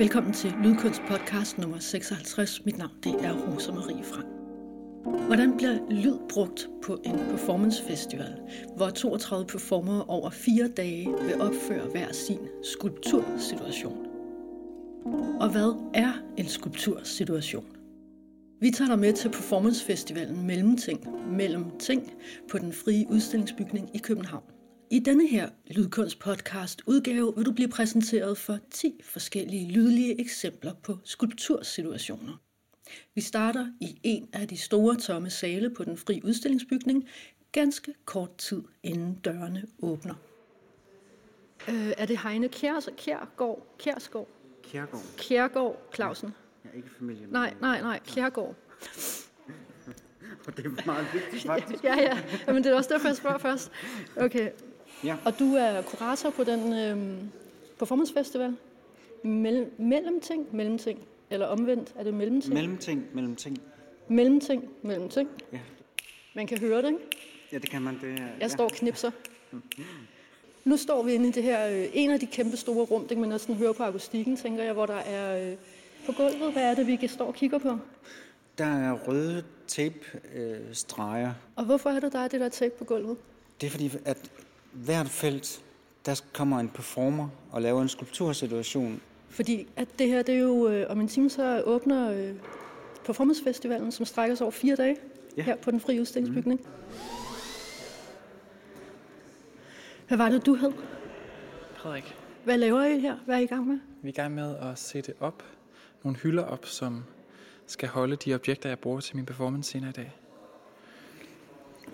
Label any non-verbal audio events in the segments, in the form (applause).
Velkommen til Lydkunst podcast nummer 56. Mit navn det er Rosa Marie Frank. Hvordan bliver lyd brugt på en performance festival, hvor 32 performere over fire dage vil opføre hver sin skulptursituation? Og hvad er en skulptursituation? Vi tager dig med til performancefestivalen Mellemting, mellem ting på den frie udstillingsbygning i København. I denne her lydkunst-podcast udgave vil du blive præsenteret for 10 forskellige lydlige eksempler på skulptursituationer. Vi starter i en af de store tomme sale på den fri udstillingsbygning, ganske kort tid inden dørene åbner. Øh, er det Heine Kjærs, Kjærgaard? Kjærsgaard? Kjærgaard. Kjærgaard Clausen? Jeg er ikke familie med Nej, nej, nej, Kjærgaard. (laughs) Og det er meget vigtigt faktisk. (laughs) Ja, ja, men det er også derfor, jeg spørger først. Okay, Ja. og du er kurator på den øhm, performance festival? Mell- mellemting? Mellemting? Eller omvendt, er det mellemting? Mellemting, mellemting. mellemting? Mellemting? Ja. Man kan høre det, ikke? ja, det kan man. Det, er- Jeg ja. står og knipser. Nu står vi inde i det her, øh, en af de kæmpe store rum, det kan man næsten høre på akustikken, tænker jeg, hvor der er øh, på gulvet. Hvad er det, vi kan stå og kigger på? Der er røde tape-streger. Og hvorfor er det, der er det der tape på gulvet? det er fordi, at hvert felt, der kommer en performer og laver en skulptursituation. Fordi at det her, det er jo øh, om en time, så åbner øh, Performance Festivalen, som strækker sig over fire dage Ja. her på den frie udstillingsbygning. Hvad var det, du hed? Frederik, Hvad laver I her? Hvad er I i gang med? vi er i gang med at sætte op nogle hylder op, som skal holde de objekter, jeg bruger til min performance senere i dag.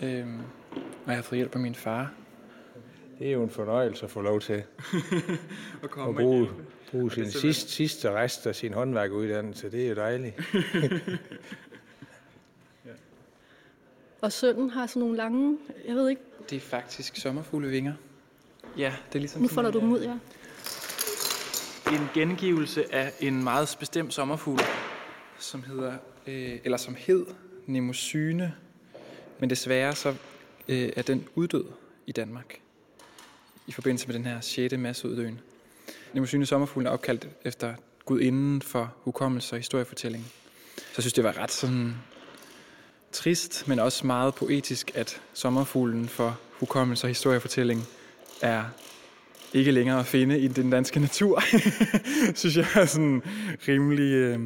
Øhm, og jeg har fået hjælp af min far. Det er jo en fornøjelse at få lov til (laughs) at at komme bruge, bruge sin sidste, sidste rest af sin håndværkeruddannelse. Det er jo dejligt. (laughs) Og sønnen har sådan nogle lange, jeg ved ikke, Det er faktisk sommerfuglevinger. Ja, det er ligesom nu folder du dem ud, ja. en gengivelse af en meget bestemt sommerfugl, som hedder, øh, eller som hed Nemosyne, men desværre så øh, er den uddød i Danmark i forbindelse med den her 6. masseuddøen. Nemosyne sommerfuglen er opkaldt efter gudinden for hukommelse og historiefortælling. Så jeg synes, det var ret sådan trist, men også meget poetisk, at sommerfuglen for hukommelse og historiefortælling er ikke længere at finde i den danske natur. (laughs) synes jeg er sådan rimelig, øh,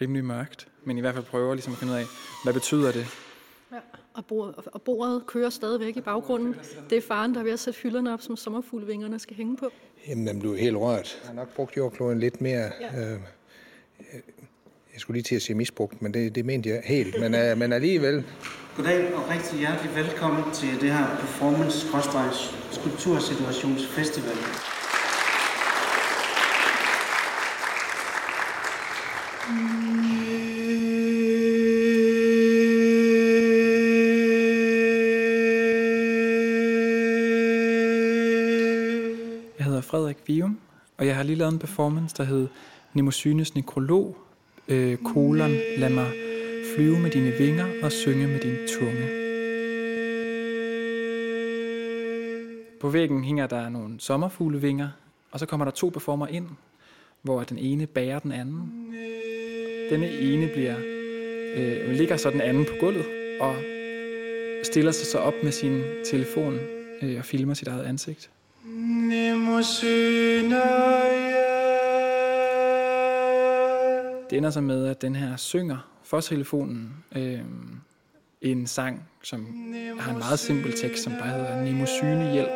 rimelig mørkt. Men i hvert fald prøver ligesom at finde ud af, hvad betyder det? ja. Og, bordet, og bordet kører stadigvæk i baggrunden. Det er faren, der er ved at sætte hylderne op, som sommerfuglevingerne skal hænge på. Jamen, den blev helt rørt. Jeg har nok brugt jordkloden lidt mere. Ja. Øh, jeg skulle lige til at sige misbrugt, men det, det mente jeg helt. Men, øh, men alligevel, Goddag og rigtig hjertelig velkommen til det her Performance-Skulptursituationsfestival. Hedder og jeg har lige lavet en performance, der hed Nemosynes nekrolog, øh, kolon, lad mig flyve med dine vinger og synge med din tunge. På væggen hænger der nogle sommerfuglevinger, og så kommer der to performer ind, hvor den ene bærer den anden. Denne ene bliver, øh, ligger så den anden på gulvet og stiller sig så op med sin telefon øh, og filmer sit eget ansigt. Det ender så med, at den her synger for telefonen øh, en sang, som har en meget simpel tekst, som bare hedder Nemosyne hjælp.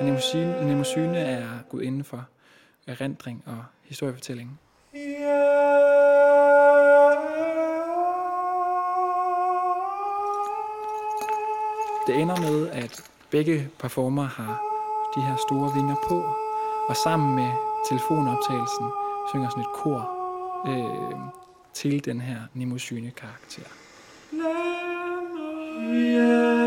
Og Nemosyne, Nemosyne er gud inden for erindring og historiefortælling. Det ender med, at begge performer har de her store vinger på, og sammen med telefonoptagelsen synger sådan et kor øh, til den her nemosyne karakter. Yeah.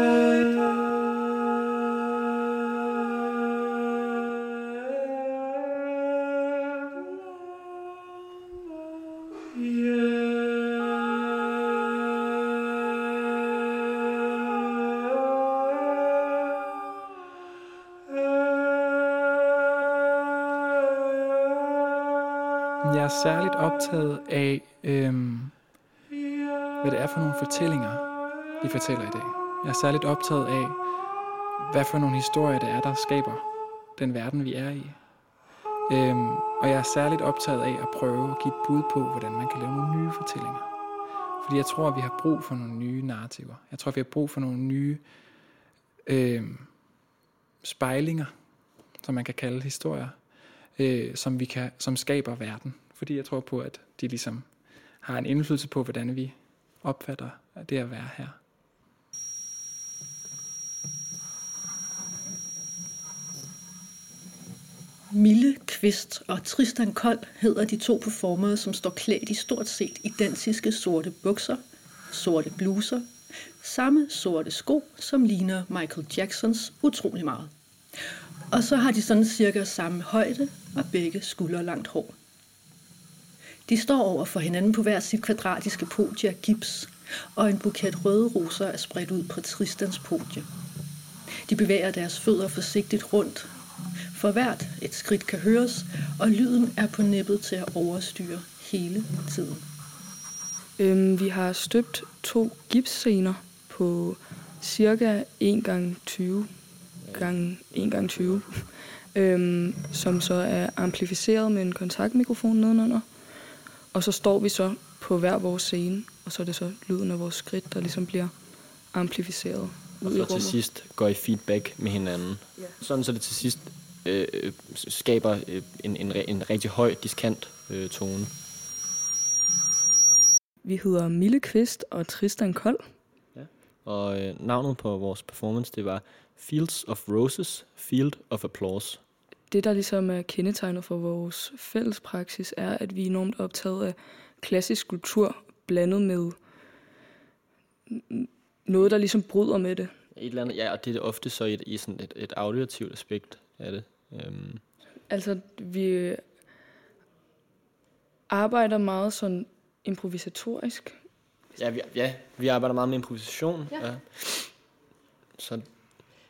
Optaget af, øhm, hvad det er for nogle fortællinger, vi fortæller i dag. Jeg er særligt optaget af, hvad for nogle historier det er, der skaber den verden, vi er i. Øhm, og jeg er særligt optaget af at prøve at give et bud på, hvordan man kan lave nogle nye fortællinger. Fordi jeg tror, at vi har brug for nogle nye narrativer. Jeg tror, at vi har brug for nogle nye øh, spejlinger, som man kan kalde historier, øh, som, vi kan, som skaber verden. Fordi jeg tror på, at de ligesom har en indflydelse på, hvordan vi opfatter det at være her. Mille Kvist og Tristan Kold hedder de to performere, som står klædt i stort set identiske sorte bukser, sorte bluser, samme sorte sko, som ligner Michael Jacksons utrolig meget. Og så har de sådan cirka samme højde og begge skulder langt hår. De står over for hinanden på hver sit kvadratiske podie af gips, og en buket røde roser er spredt ud på Tristans podie. De bevæger deres fødder forsigtigt rundt. For hvert et skridt kan høres, og lyden er på nippet til at overstyre hele tiden. Øhm, vi har støbt to gipsscener på cirka 1 gange 20 gange 1 gange 20 (laughs) øhm, som så er amplificeret med en kontaktmikrofon nedenunder. Og så står vi så på hver vores scene, og så er det så lyden af vores skridt, der ligesom bliver amplificeret ud i Og så rummet. til sidst går i feedback med hinanden. Ja. Sådan så det til sidst øh, skaber øh, en, en, en rigtig høj diskant øh, tone. Vi hedder Mille Kvist og Tristan Kold. Og øh, navnet på vores performance, det var Fields of Roses, Field of Applause. Det, der ligesom er kendetegnet for vores fælles praksis, er, at vi er enormt optaget af klassisk kultur blandet med noget, der ligesom bryder med det. Et eller andet, ja, og det er ofte så i, i sådan et, et auditativt aspekt af det. Øhm, Altså, vi arbejder meget sådan improvisatorisk. ja, vi, ja, vi arbejder meget med improvisation. Ja. Ja. Så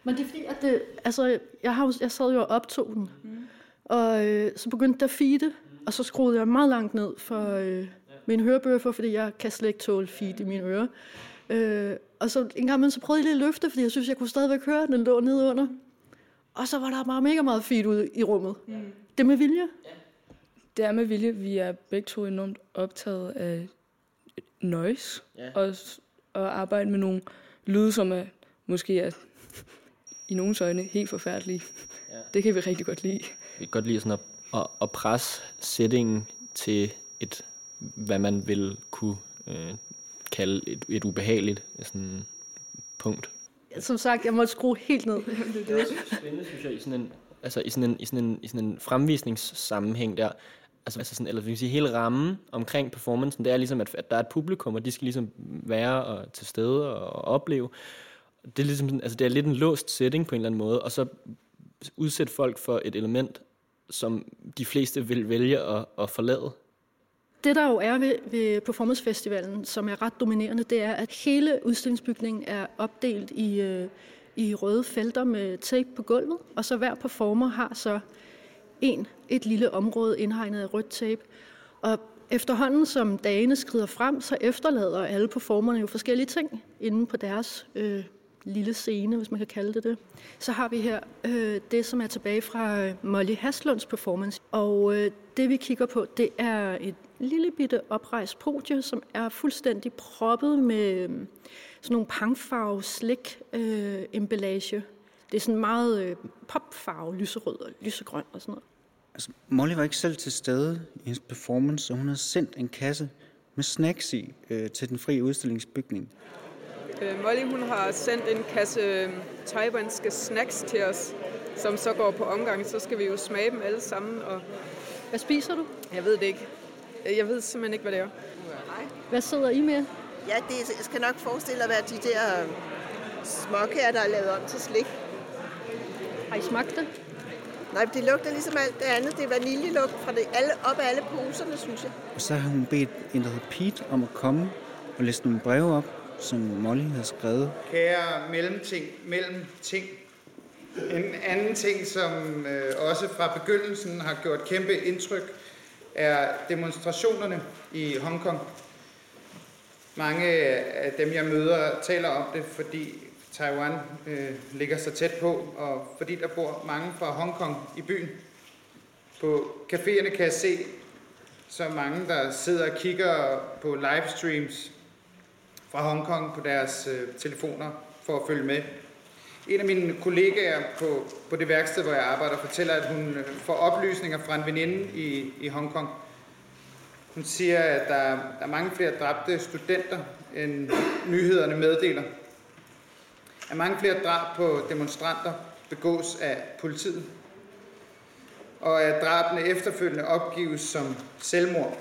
Men det er fordi, at det, altså, jeg, har, jeg sad jo og optog den, mm. og øh, så begyndte der feede, og så skruede jeg meget langt ned for øh, min hørebøffer, fordi jeg kan slet ikke tåle feed i mine ører. Øh, og så en gang så prøvede jeg lige at løfte, fordi jeg synes, jeg kunne stadigvæk høre, at den lå nede under. Og så var der bare mega meget feed ude i rummet. Mm. Det er med vilje. Det er med vilje, vi er begge to enormt optaget af noise, Ja. og, og arbejde med nogle lyde, som er måske er i nogens øjne helt forfærdelige. Ja. Det kan vi rigtig godt lide. vi kan godt lide sådan at, at, at presse settingen til et, hvad man vil kunne øh, kalde et, et ubehageligt sådan, punkt. Som sagt, jeg måtte skrue helt ned. Det er også spændende, synes jeg, i sådan en, altså i sådan en, i sådan en, i sådan en fremvisningssammenhæng der, altså, altså sådan, eller vi kan sige, hele rammen omkring performancen, det er ligesom, at, at der er et publikum, og de skal ligesom være og til stede og, og opleve. Det er ligesom, sådan- altså det er lidt en låst setting på en eller anden måde, og så udsætte folk for et element, som de fleste vil vælge at, at forlade. Det der jo er ved, ved Performancefestivalen, som er ret dominerende, det er, at hele udstillingsbygningen er opdelt i, øh, i røde felter med tape på gulvet, og så hver performer har så en, et lille område indhegnet af rødt tape. Og efterhånden som dagene skrider frem, så efterlader alle performerne jo forskellige ting inde på deres øh, lille scene, hvis man kan kalde det det. Så har vi her øh, det, som er tilbage fra øh, Molly Haslunds performance. Og øh, det, vi kigger på, det er et lille bitte oprejst podie, som er fuldstændig proppet med øh, sådan nogle pangfarve slik øh, emballage. Det er sådan meget øh, popfarve, lyserød og lysegrøn og sådan noget. Altså, Molly var ikke selv til stede i hendes performance, og hun har sendt en kasse med snacks i øh, til den frie udstillingsbygning. Øh, Molly hun har sendt en kasse øh, taiwanske snacks til os, som så går på omgang. Så skal vi jo smage dem alle sammen, og Hvad spiser du? jeg ved det ikke. Øh, Jeg ved simpelthen ikke, hvad det er. Hvad sidder I med? Ja, det jeg skal nok forestille at være de der småkager, der er lavet om til slik. Har I smagt det? Nej, det lugter ligesom alt det andet. Det er vaniljelugt fra det alle, op af alle poserne, synes jeg. Og så har hun bedt en, der hedder Pete, om at komme og læse nogle breve op, som Molly har skrevet. Kære mellemting, mellem ting. En anden ting, som øh, også fra begyndelsen har gjort kæmpe indtryk er demonstrationerne i Hongkong. Mange af dem, jeg møder, taler om det, fordi Taiwan øh, ligger så tæt på, og fordi der bor mange fra Hongkong i byen. På caféerne kan jeg se så mange, der sidder og kigger på livestreams fra Hongkong på deres øh, telefoner for at følge med. En af mine kollegaer på, på det værksted, hvor jeg arbejder, fortæller, at hun øh, får oplysninger fra en veninde i, i Hongkong. Hun siger, at der, der er mange flere dræbte studenter, end nyhederne meddeler. At mange flere drab på demonstranter begås af politiet. Og at drabene efterfølgende opgives som selvmord.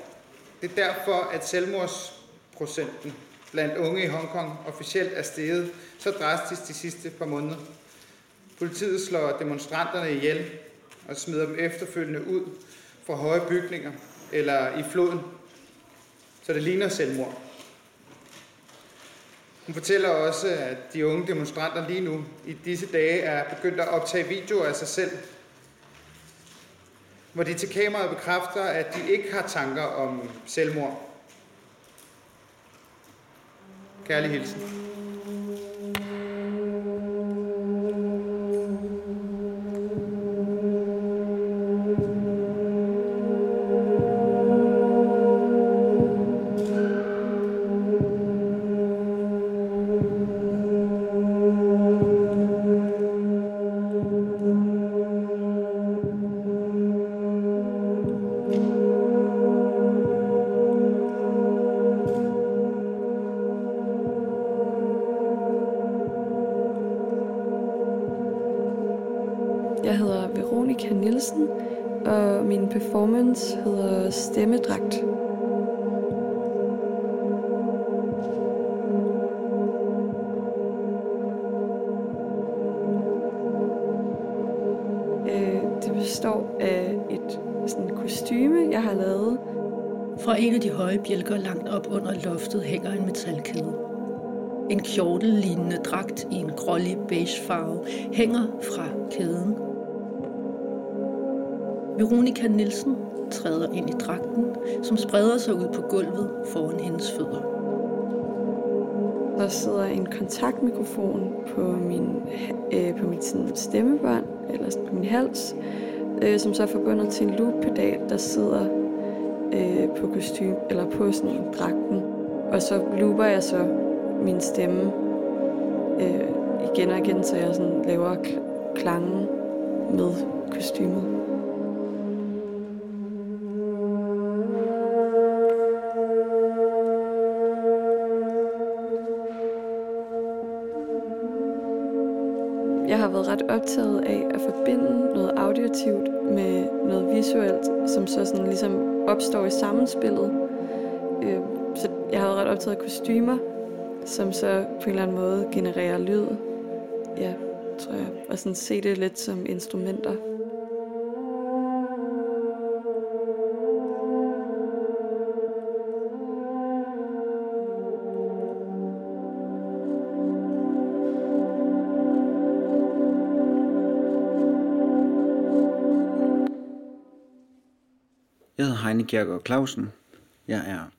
Det er derfor, at selvmordsprocenten blandt unge i Hongkong officielt er steget så drastisk de sidste par måneder. Politiet slår demonstranterne ihjel og smider dem efterfølgende ud fra høje bygninger eller i floden, så det ligner selvmord. Hun fortæller også, at de unge demonstranter lige nu i disse dage er begyndt at optage videoer af sig selv, hvor de til kameraet bekræfter, at de ikke har tanker om selvmord. Kærlig hilsen. En metalkæde. En kjortel-lignende dragt i en grålig beige farve hænger fra kæden. Veronika Nielsen træder ind i dragten, som spreder sig ud på gulvet foran hendes fødder. Der sidder en kontaktmikrofon på min, øh, på mit sådan, stemmebånd, eller på min hals, øh, som så er forbundet til en looppedal, der sidder øh, på kostume, eller på sådan dragten. Og så looper jeg så min stemme øh, igen og igen, så jeg sådan laver klangen med kostymet. Jeg har været ret optaget af at forbinde noget auditivt med noget visuelt, som så sådan ligesom opstår i sammenspillet. Øh, optaget kostymer, som så på en eller anden måde genererer lyd. Ja, tror jeg. Og sådan se det lidt som instrumenter. Jeg hedder Heine Kjærgaard Clausen. Jeg er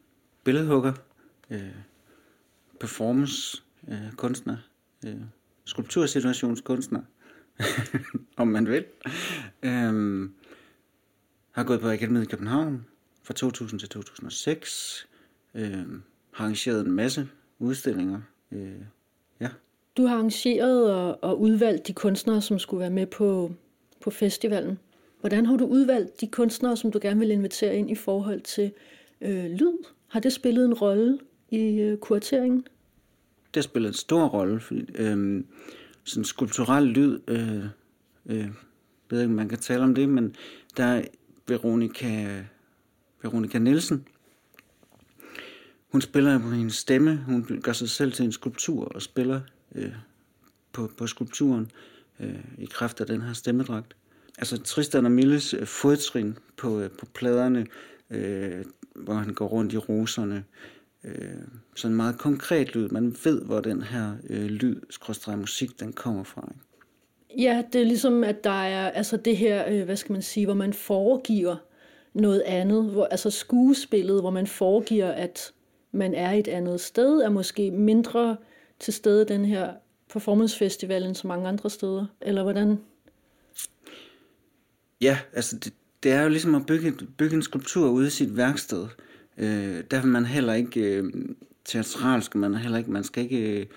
billedhugger, øh, performance øh, kunstner, øh, skulptursituationskunstner, (laughs) om man vil. øh, har gået på Akademiet i København fra 2000 til 2006. øh, har arrangeret en masse udstillinger. Øh, ja. Du har arrangeret og, og udvalgt de kunstnere, som skulle være med på, på festivalen. Hvordan har du udvalgt de kunstnere, som du gerne vil invitere ind i forhold til øh, lyd? Har det spillet en rolle i øh, kurateringen? det har spillet en stor rolle, fordi øh, sådan skulpturel lyd, øh, øh, ved ikke, om man kan tale om det, men der er Veronika, Veronika Nielsen. Hun spiller på hendes stemme, hun gør sig selv til en skulptur og spiller øh, på, på skulpturen øh, i kraft af den her stemmedragt. Altså Tristan og Milles øh, fodtrin på, øh, på pladerne, øh, hvor han går rundt i roserne, øh, sådan en meget konkret lyd. Man ved, hvor den her øh, lyd, musik, den kommer fra. Ikke? Ja, det er ligesom, at der er altså det her, øh, hvad skal man sige, hvor man foregiver noget andet. Hvor, altså skuespillet, hvor man foregiver, at man er et andet sted, er måske mindre til stede den her performancefestival end så mange andre steder? Eller hvordan? Ja, altså det, det er jo ligesom at bygge, bygge en skulptur ude i sit værksted. Øh, der vil man heller ikke øh, teatralsk, man, heller ikke, man skal ikke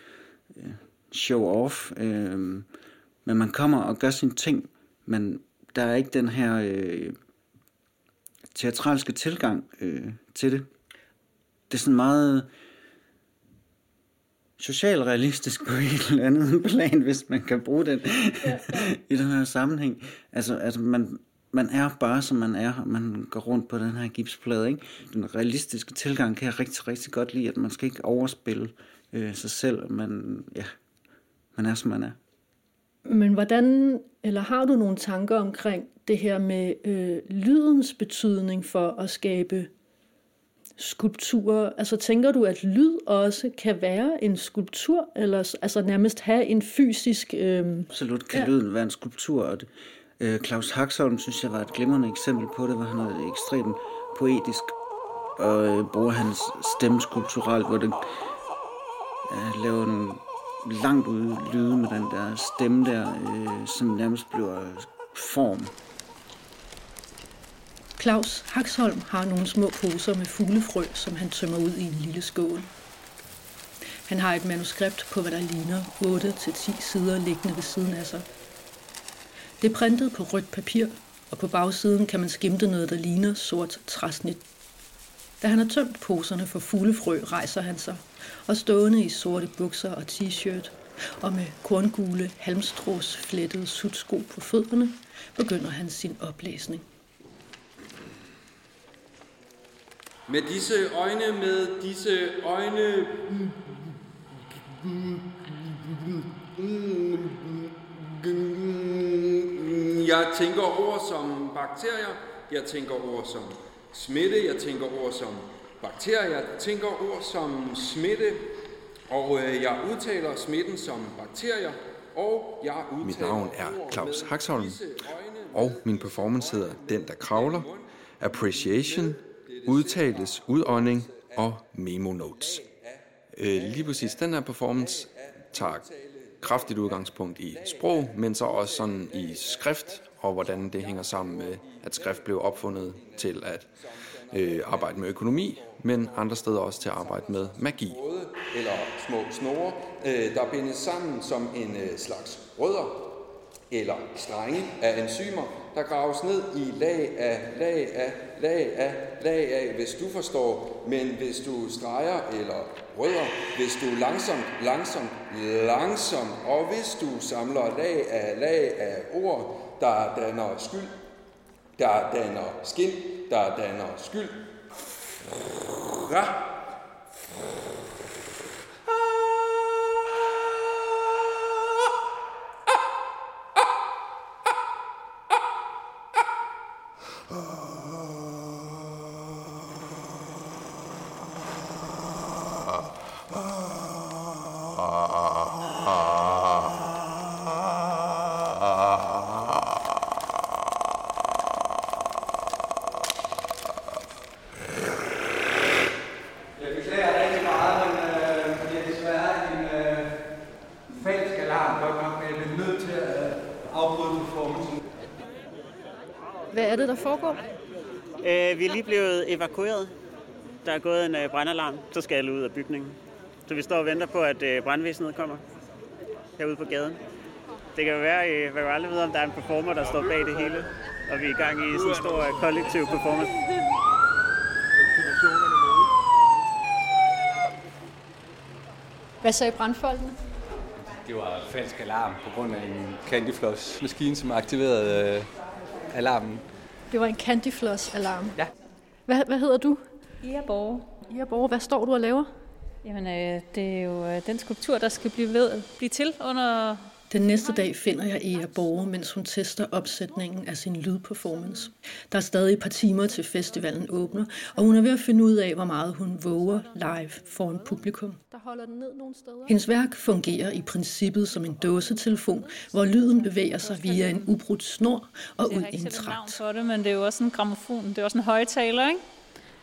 øh, show off, øh, men man kommer og gør sine ting, men der er ikke den her øh, teatralske tilgang øh, til det. Det er sådan meget socialrealistisk på et eller andet (laughs) plan, hvis man kan bruge den (laughs) i den her sammenhæng. Altså, altså man, man er bare, som man er, og man går rundt på den her gipsplade. Ikke? Den realistiske tilgang kan jeg rigtig, rigtig godt lide, at man skal ikke overspille øh, sig selv. Man, ja, man er, som man er. Men hvordan, eller har du nogle tanker omkring det her med øh, lydens betydning for at skabe skulpturer? Altså tænker du, at lyd også kan være en skulptur, eller altså nærmest have en fysisk... Øh... Absolut kan ja. lyden være en skulptur, og det, øh, Claus Haxholm synes jeg var et glimrende eksempel på det, hvor han er ekstremt poetisk og øh, bruger hans stemme skulpturelt, hvor det øh, laver nogle langt ude lyde med den der stemme der, øh, som nærmest bliver form. Claus Haxholm har nogle små poser med fuglefrø, som han tømmer ud i en lille skål. Han har et manuskript på, hvad der ligner 8-10 sider liggende ved siden af sig. Det er printet på rødt papir, og på bagsiden kan man skimte noget, der ligner sort træsnit. Da han har tømt poserne for fuglefrø, rejser han sig, og stående i sorte bukser og t-shirt, og med korngule, halmstrås flettede sutsko på fødderne, begynder han sin oplæsning. Med disse øjne, med disse øjne... Jeg tænker ord som bakterier, jeg tænker ord som smitte, jeg tænker ord som bakterier, jeg tænker ord som smitte, og øh, jeg udtaler smitten som bakterier, og jeg udtaler Mit navn er Claus Haxholm, og min performance hedder Den, der kravler, Appreciation, udtales, udånding og memo notes. Øh, lige præcis den her performance. Tager kraftigt udgangspunkt i sprog, men så også sådan i skrift, og hvordan det hænger sammen med, at skrift blev opfundet til at øh, arbejde med økonomi, men andre steder også til at arbejde med magi. Eller små snore, øh, der bindes sammen som en øh, slags rødder eller strenge af enzymer, der graves ned i lag af, lag af, lag af, lag af, hvis du forstår. Men hvis du streger eller rødder, hvis du langsomt, langsomt, langsomt, og hvis du samler lag af, lag af ord, der danner skyld, der danner skin, der danner skyld. Ra. Det, der foregår? Øh, vi er lige blevet evakueret. Der er gået en øh, brandalarm, så skal alle ud af bygningen. Så vi står og venter på, at øh, brandvæsenet kommer herude på gaden. Det kan jo være, øh, man kan aldrig vide, om der er en performer, der står bag det hele, og vi er i gang i sådan en stor øh, kollektiv performance. Hvad sagde brandfolkene? Det var falsk alarm på grund af en Candyfloss maskine, som aktiverede øh, alarmen. Det var en Candyfloss-alarm? Ja. Hvad, hvad hedder du? Ira Borg. Ira Borg, hvad står du og laver? Jamen, øh, det er jo øh, den skulptur, der skal blive, ved, blive til under Den næste dag finder jeg Ea Borge, mens hun tester opsætningen af sin lydperformance. Der er stadig et par timer til festivalen åbner, og hun er ved at finde ud af, hvor meget hun våger live foran publikum. Der holder den ned nogle steder. Hendes værk fungerer i princippet som en dåsetelefon, hvor lyden bevæger sig via en ubrudt snor og ud i en trakt. for det, men det er jo også en gramofon. Det er også en højtaler, ikke?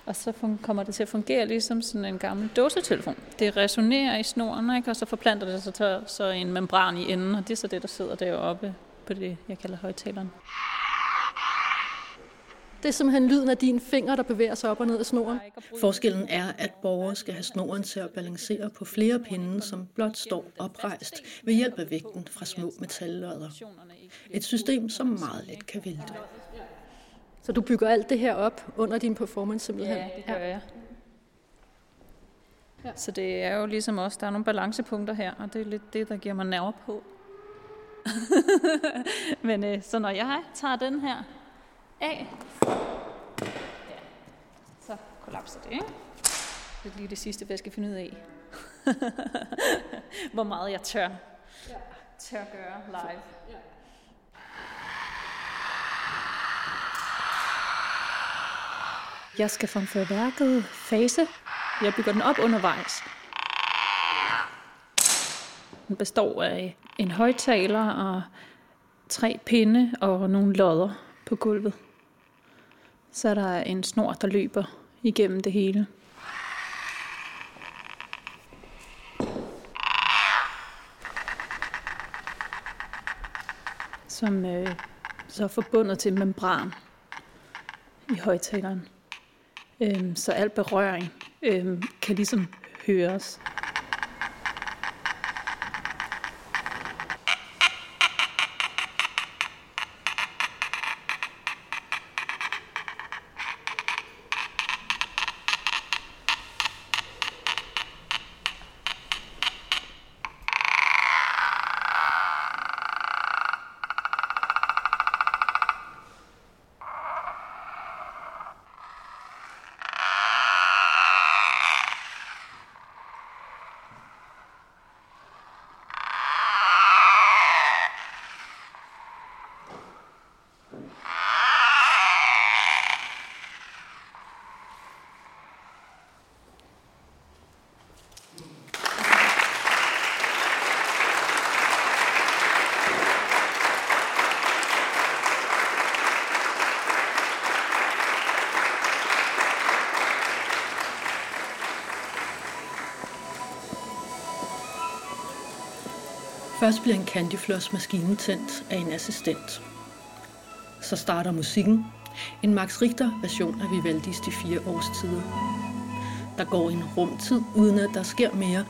Og så kommer det til at fungere ligesom sådan en gammel dåsetelefon. Det resonerer i snoren, ikke? og så forplanter det sig til så en membran i enden, og det er så det, der sidder deroppe på det, jeg kalder højtaleren. Det er simpelthen lyden af dine fingre, der bevæger sig op og ned af snoren. Forskellen er, at borgere skal have snoren til at balancere på flere pinde, som blot står oprejst ved hjælp af vægten fra små metallodder. Et system, som meget let kan vælte. Så du bygger alt det her op under din performance simpelthen? Ja, det gør jeg. Ja. Så det er jo ligesom også, der er nogle balancepunkter her, og det er lidt det, der giver mig nerver på. (laughs) Men øh, så når jeg tager den her af, ja, så kollapser det, ikke? Det er lige det sidste, jeg skal finde ud af. (laughs) Hvor meget jeg tør, tør gøre live. Jeg skal fremføre værket fase. Jeg bygger den op undervejs. Den består af en højtaler og tre pinde og nogle lodder på gulvet. Så er der en snor, der løber igennem det hele. Som øh, så er forbundet til membran i højtaleren. Øhm, så al berøring øhm, kan ligesom høres. Først bliver en Candyfloss maskine tændt af en assistent. Så starter musikken. En Max Richter version af Vivaldis De Fire Årstider. Der går en rumtid, uden at der sker mere.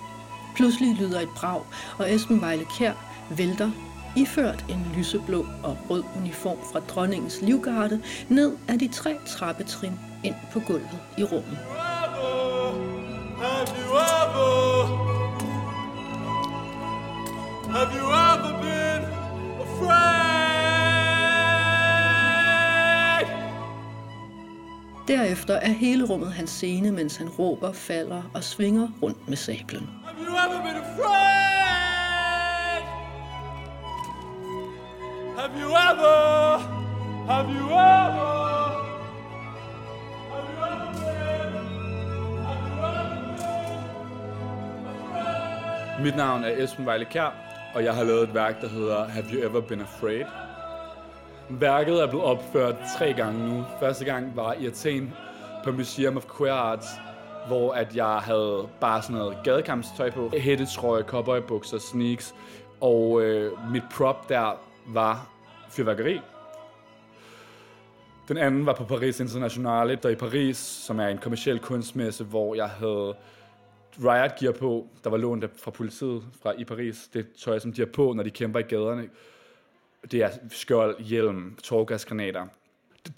Pludselig lyder et brag, og Esben Vejle Kær vælter, iført en lyseblå og rød uniform fra dronningens livgarde, ned ad de tre trappetrin ind på gulvet i rummet. Have you Have you ever been afraid? Derefter er hele rummet hans scene, mens han råber, falder og svinger rundt med sablen. Have you ever been afraid? Have you ever? Have you ever? Have you ever been? Have you ever been? Mit navn er Esben Vejle Kjær, og jeg har lavet et værk, der hedder Have You Ever Been Afraid? Værket er blevet opført tre gange nu. Første gang var i Athen på Museum of Queer Arts, hvor at jeg havde bare sådan noget gadekampstøj på. Hættetrøje, cowboybukser, sneaks. Og øh, mit prop der var fyrværkeri. Den anden var på Paris Internationale, der i Paris, som er en kommersiel kunstmesse, hvor jeg havde riot gear på, der var lånt fra politiet fra i Paris. Det tøj, som de har på, når de kæmper i gaderne. Det er skjold, hjelm, torgasgranater.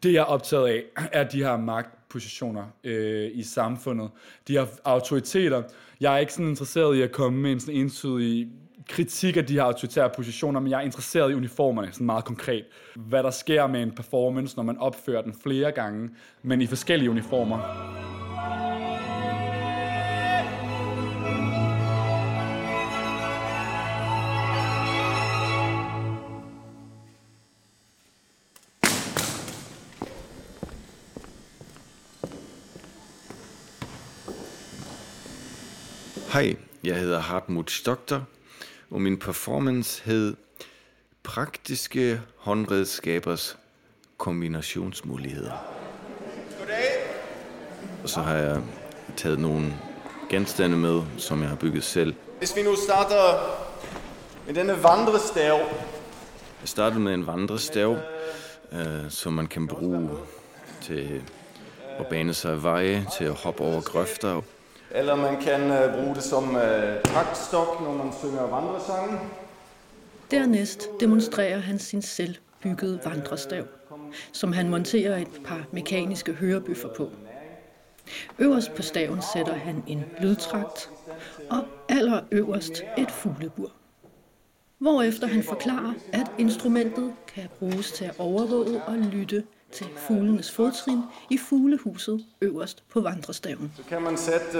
Det, jeg er optaget af, er de her magtpositioner øh, i samfundet. De her autoriteter. Jeg er ikke sådan interesseret i at komme med en sådan entydig kritik af de her autoritære positioner, men jeg er interesseret i uniformerne, sådan meget konkret. Hvad der sker med en performance, når man opfører den flere gange, men i forskellige uniformer. Hej, jeg hedder Hartmut Stokter, og min performance hed Praktiske håndredskabers kombinationsmuligheder. Goddag. Og så har jeg taget nogle genstande med, som jeg har bygget selv. Hvis vi nu starter med denne vandrestav. Jeg startede med en vandrestav, øh, som man kan bruge til at bane sig veje, til at hoppe over grøfter. Eller man kan øh, bruge det som øh, taktstok, når man synger vandresange. Dernæst demonstrerer han sin selvbyggede vandrestav, som han monterer et par mekaniske hørebøffer på. Øverst på staven sætter han en lydtrakt, og allerøverst et fuglebur. Hvorefter han forklarer, at instrumentet kan bruges til at overvåge og lytte til fuglenes fodtrin i fuglehuset øverst på vandrestaven. Så kan man sætte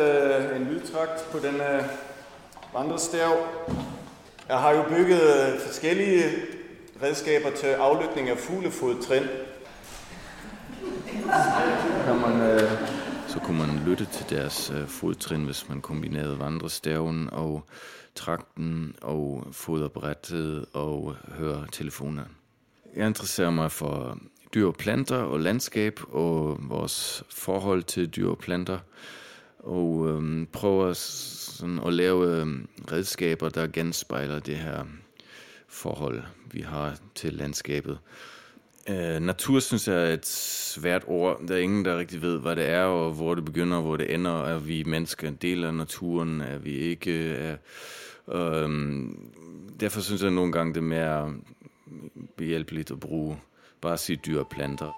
uh, en lydtrakt på denne vandrestav. Jeg har jo bygget øh, forskellige redskaber til aflytning af fuglefodtrin. Kan man, øh... Så kunne man lytte til deres øh, fodtrin, hvis man kombinerede vandrestaven og trakten og foderbrættet og høretelefoner. Jeg interesserer mig for dyr og planter og landskab og vores forhold til dyr og planter og øhm, prøver sådan at lave øhm, redskaber, der genspejler det her forhold, vi har til landskabet. Øh, natur synes jeg er et svært ord. Der er ingen, der rigtig ved, hvad det er, og hvor det begynder, og hvor det ender. Er vi mennesker en del af naturen? Er vi ikke? Er, øh, derfor synes jeg nogle gange, det er mere behjælpeligt at bruge bare sige dyr og planter.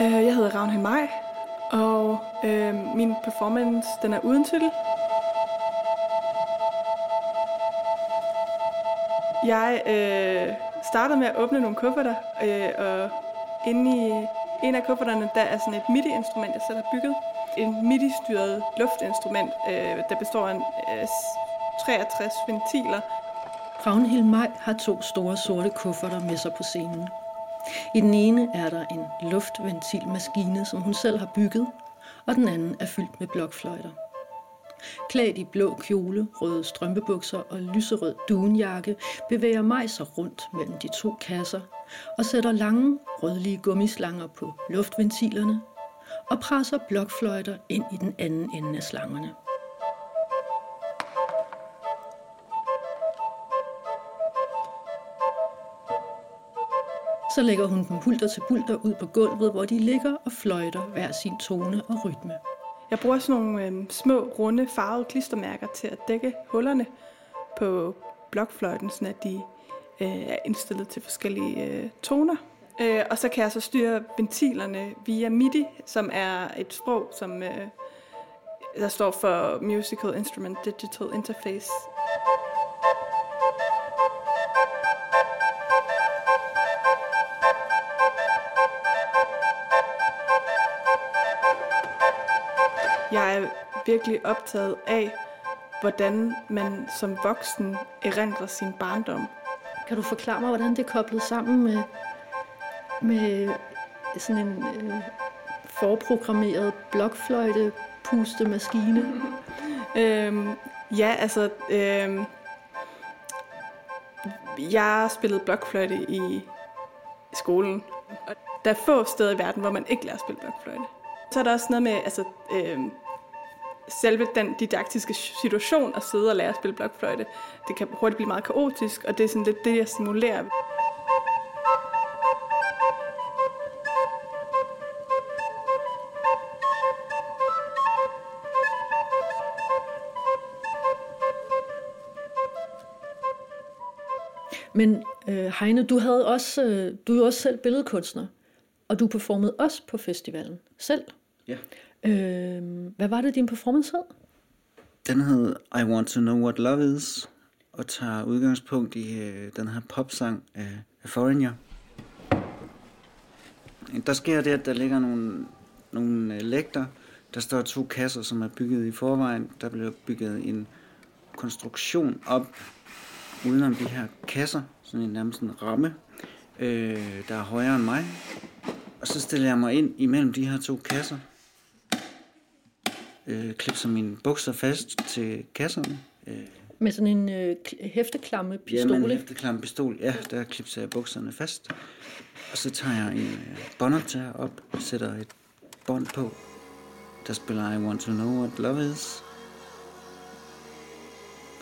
Øh, jeg hedder Ravn Maj, og øh, min performance den er uden titel. Jeg øh, startede med at åbne nogle kufferter, øh, og inde i en af kufferterne, der er sådan et MIDI-instrument, jeg selv har bygget. En MIDI-styret luftinstrument, øh, der består af øh, 63 ventiler. Ragnhild Maj har to store sorte kufferter med sig på scenen. I den ene er der en luftventilmaskine, som hun selv har bygget, og den anden er fyldt med blokfløjter. Klædt i blå kjole, røde strømpebukser og lyserød dunjakke bevæger mig sig rundt mellem de to kasser og sætter lange rødlige gummislanger på luftventilerne og presser blokfløjter ind i den anden ende af slangerne. Så lægger hun dem hulter til bulter ud på gulvet, hvor de ligger og fløjter hver sin tone og rytme. Jeg bruger sådan nogle øh, små, runde, farvede klistermærker til at dække hullerne på blokfløjten, så at de øh, er indstillet til forskellige øh, toner. Øh, og så kan jeg så styre ventilerne via MIDI, som er et sprog, som øh, der står for Musical Instrument Digital Interface. Jeg er virkelig optaget af, hvordan man som voksen erindrer sin barndom. Kan du forklare mig, hvordan det er koblet sammen med, med sådan en øh, forprogrammeret blokfløjte pustemaskine? øhm, ja, altså... Øhm, jeg spillede blokfløjte i skolen. Og der er få steder i verden, hvor man ikke lærer at spille blokfløjte. Så er der også noget med altså, øhm, selve den didaktiske situation at sidde og lære at spille blokfløjte. Det kan hurtigt blive meget kaotisk, og det er sådan lidt det, jeg simulerer. Men øh, Heine, du, havde også, øh, du er jo også selv billedkunstner, og du performede også på festivalen selv. Ja. Øh, hvad var det, din performance hed? Den hed I Want to Know What Love Is, og tager udgangspunkt i øh, den her popsang af, af Foreigner. Der sker det, at der ligger nogle, nogle øh, lægter. Der står to kasser, som er bygget i forvejen. Der bliver bygget en konstruktion op udenom de her kasser, sådan en nærmest en ramme, øh, der er højere end mig. Og så stiller jeg mig ind imellem de her to kasser. Øh, klipser mine bukser fast til kasserne. Øh, Med sådan en øh, kl- hæfteklamme Ja, pistol. med en ikke? hæfteklam pistol. Ja, der klipser jeg bukserne fast. Og så tager jeg en øh, båndoptager op og sætter et bånd på. Der spiller I Want To Know What Love Is.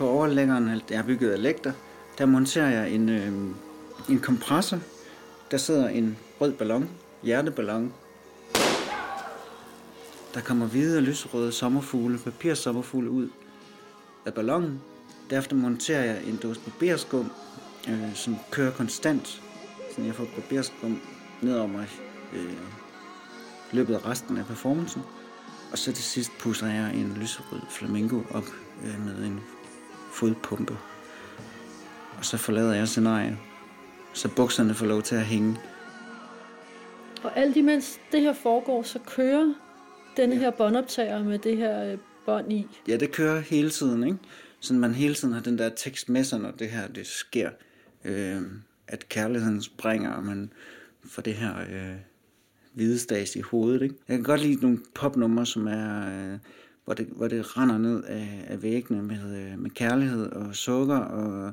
På overlæggeren, jeg har bygget af lægter, der monterer jeg en, øh, en kompressor. Der sidder en rød ballon, hjerteballon. Der kommer hvide og lyserøde sommerfugle, papirsommerfugle ud af ballonen. Derefter monterer jeg en dåse barberskum, øh, som kører konstant, så jeg får barberskum ned over mig øh, løbet af resten af performancen. Og så til sidst pusser jeg en lyserød flamingo op øh, med en fodpumpe. Og så forlader jeg scenariet, så bukserne får lov til at hænge. Og alt imens det her foregår, så kører denne her båndoptager med det her øh, bånd i. Ja, det kører hele tiden, ikke? Så man hele tiden har den der tekst med sig, når det her det sker. Øh, at kærligheden springer, og man får det her øh, hvide stas i hovedet, ikke? Jeg kan godt lide nogle popnumre, som er... Øh, hvor det, hvor det render ned af, af væggene med, øh, med kærlighed og sukker, og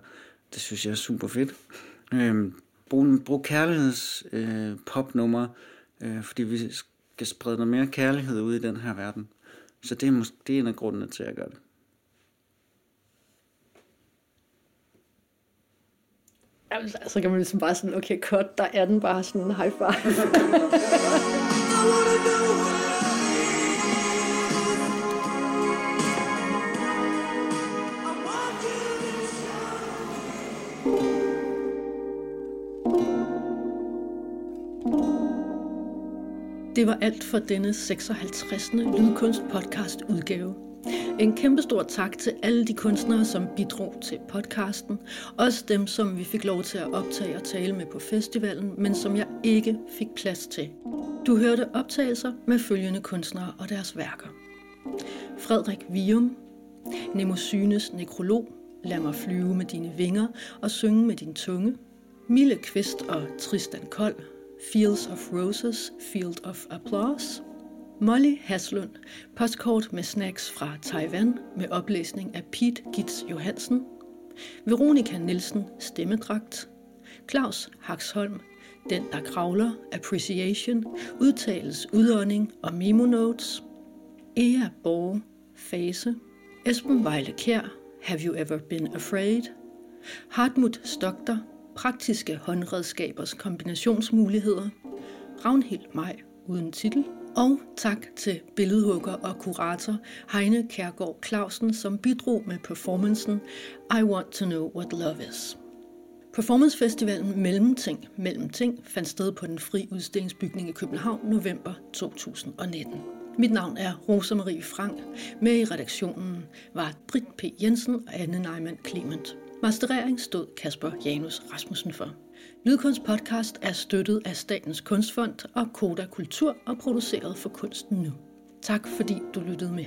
det synes jeg er super fedt. Øh, brug, brug kærligheds øh, popnumre, øh, fordi vi skal sprede noget mere kærlighed ud i den her verden. Så det er, måske, det er en af grundene til, at jeg gør det. Jamen, så kan man ligesom bare sådan, okay, cut, der er den bare sådan en high five. (laughs) Det var alt for denne 56. Lydkunst-podcast udgave. En kæmpe stor tak til alle de kunstnere, som bidrog til podcasten. Også dem, som vi fik lov til at optage og tale med på festivalen, men som jeg ikke fik plads til. Du hørte optagelser med følgende kunstnere og deres værker. Frederik Vium, Nemosynes nekrolog, Lad mig flyve med dine vinger og synge med din tunge. Mille Kvist og Tristan Kold, Fields of Roses, Field of Applause. Molly Haslund, postkort med snacks fra Taiwan med oplæsning af Pete Gitz Johansen. Veronika Nielsen, stemmedragt. Claus Haxholm, Den der kravler, Appreciation, udtales, udånding og memo notes. Ea Borg, Fase. Esben Vejle Kjær, Have You Ever Been Afraid? Hartmut Stokter, Praktiske håndredskabers kombinationsmuligheder. Ragnhild Maj, uden titel. Og tak til billedhugger og kurator Heine Kærgaard Clausen, som bidrog med performancen I Want to Know What Love Is. Performancefestivalen Mellemting Mellemting fandt sted på den fri udstillingsbygning i København november 2019. Mit navn er Rosa Marie Frank. Med i redaktionen var Britt P. Jensen og Anne Neumann Clement. Masterering stod Kasper Janus Rasmussen for. Lydkunst podcast er støttet af Statens Kunstfond og Koda Kultur og produceret for Kunsten Nu. Tak fordi du lyttede med.